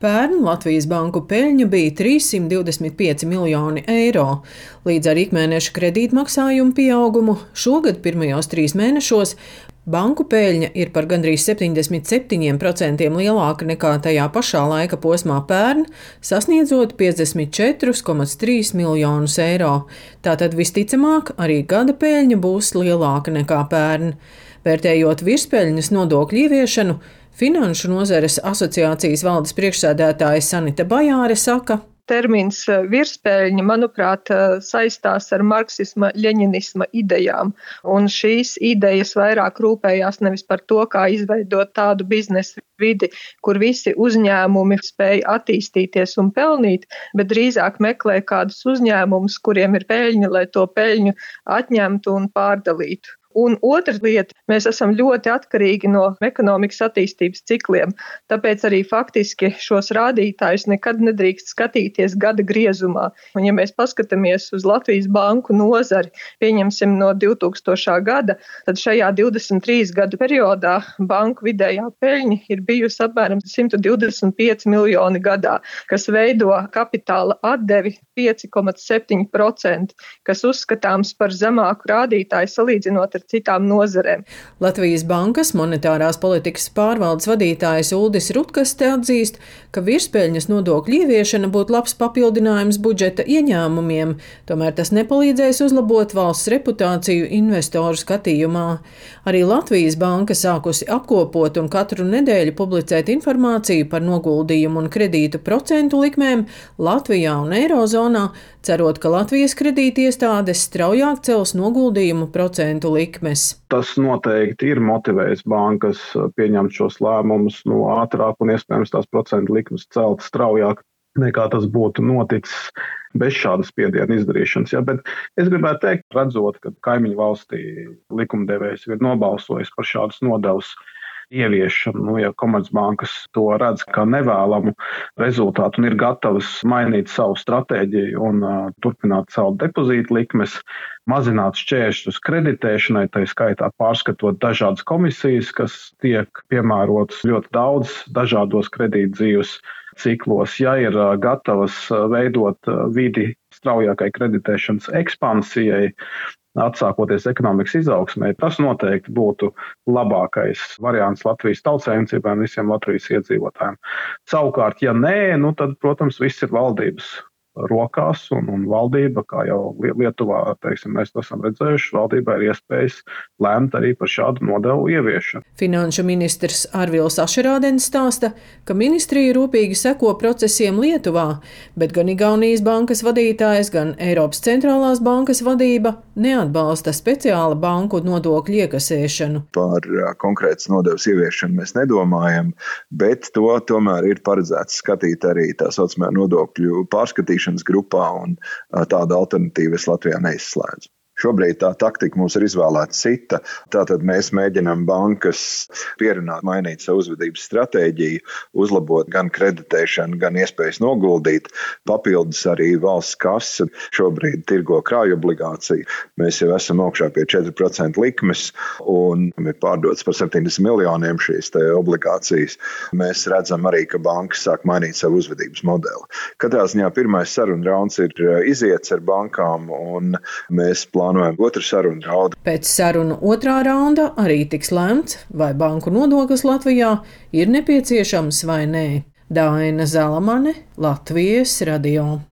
Pērn Latvijas banku peļņa bija 325 miljoni eiro. Līdz ar ikmēneša kredītmaksājumu pieaugumu šogad pirmajos trīs mēnešos banku peļņa ir par gandrīz 77% lielāka nekā tajā pašā laika posmā pērn, sasniedzot 54,3 miljonus eiro. Tātad visticamāk arī gada peļņa būs lielāka nekā pērn. Vērtējot virspeļņas nodokļu ieviešanu, Finanšu nozares asociācijas valdes priekšsēdētāja Sanita Bajāre saka, termins eh, virspēļņa, manuprāt, eh, saistās ar marksisma, ļeņinisma idejām. Un šīs idejas vairāk rūpējās nevis par to, kā izveidot tādu biznesa vidi, kur visi uzņēmumi spēj attīstīties un pelnīt, bet drīzāk meklē kādus uzņēmumus, kuriem ir peļņa, lai to peļņu atņemtu un pārdalītu. Un otra lieta, mēs esam ļoti atkarīgi no ekonomikas attīstības cikliem, tāpēc arī faktiski šos rādītājus nekad nedrīkst skatīties gada griezumā. Un, ja mēs paskatāmies uz Latvijas banku nozari, pieņemsim no 2000. gada, tad šajā 23 gadu periodā banku vidējā peļņa ir bijusi apmēram 125 miljoni gadā, kas veido kapitāla atdevi 5,7%, kas uzskatāms par zemāku rādītāju salīdzinot ar citām nozarēm. Latvijas Bankas monetārās politikas pārvaldes vadītājs Uldis Rutkaste atzīst, ka virspēļņas nodokļu ieviešana būtu labs papildinājums budžeta ieņēmumiem, tomēr tas nepalīdzēs uzlabot valsts reputāciju investoru skatījumā. Arī Latvijas Banka sākusi apkopot un katru nedēļu publicēt informāciju par noguldījumu un kredītu procentu likmēm Latvijā un Eirozonā, cerot, ka Latvijas kredītiestādes straujāk cels noguldījumu procentu likmes. Tas noteikti ir motivējis bankas pieņemt šos lēmumus no ātrāk un iespējams tās procentu likmes celt straujāk nekā tas būtu noticis bez šādas spiediena izdarīšanas. Ja? Bet es gribētu teikt, redzot, ka kaimiņu valstī likumdevējs ir nobalsojis par šādas nodevas ieviešanu. Nu, ja Komercbankas to redz kā nevēlamu rezultātu un ir gatavas mainīt savu stratēģiju un uh, turpināt savu depozītu likmes, mazināt šķēršļus kreditēšanai, tā skaitā pārskatot dažādas komisijas, kas tiek piemērotas ļoti daudz dažādos kredītdzīves ciklos, ja ir gatavas veidot vidi straujākai kreditēšanas ekspansijai, atsākoties ekonomikas izaugsmē, tas noteikti būtu labākais variants Latvijas tautsēmniecībai un visiem Latvijas iedzīvotājiem. Savukārt, ja nē, nu tad, protams, viss ir valdības rokās, un, un valdība, kā jau Lietuvā, teiksim, mēs esam redzējuši, valdībai ir iespējas lēmt arī par šādu nodevu ieviešanu. Finanšu ministrs Arvils Ašerādens stāsta, ka ministrija rūpīgi seko procesiem Lietuvā, bet gan Igaunijas bankas vadītājs, gan Eiropas centrālās bankas vadība neatbalsta speciāla banku nodokļu iekasēšanu. Par konkrētas nodevas ieviešanu mēs nedomājam, bet to tomēr ir paredzēts skatīt arī tā saucamā nodokļu pārskatīšana izmeklēšanas grupā, un tāda alternatīva es Latvijā neizslēdzu. Šobrīd tā taktika mums ir izvēlēta cita. Tātad mēs mēģinām bankas pierunāt, mainīt savu uzvedības stratēģiju, uzlabot gan kreditēšanu, gan iespējas noguldīt. Papildus arī valsts kasa šobrīd tirgo krāju obligāciju. Mēs jau esam augšā pie 4% likmes un ir pārdotas par 70 miljoniem šīs obligācijas. Mēs redzam arī, ka bankas sāk mainīt savu uzvedības modeli. Katrā ziņā pirmais sarunu rauns ir iziets ar bankām un mēs plānojam plānojam otru sarunu raundu. Pēc sarunu otrā raunda arī tiks lemts, vai banku nodoklis Latvijā ir nepieciešams vai nē. Daina Zalamane, Latvijas radio.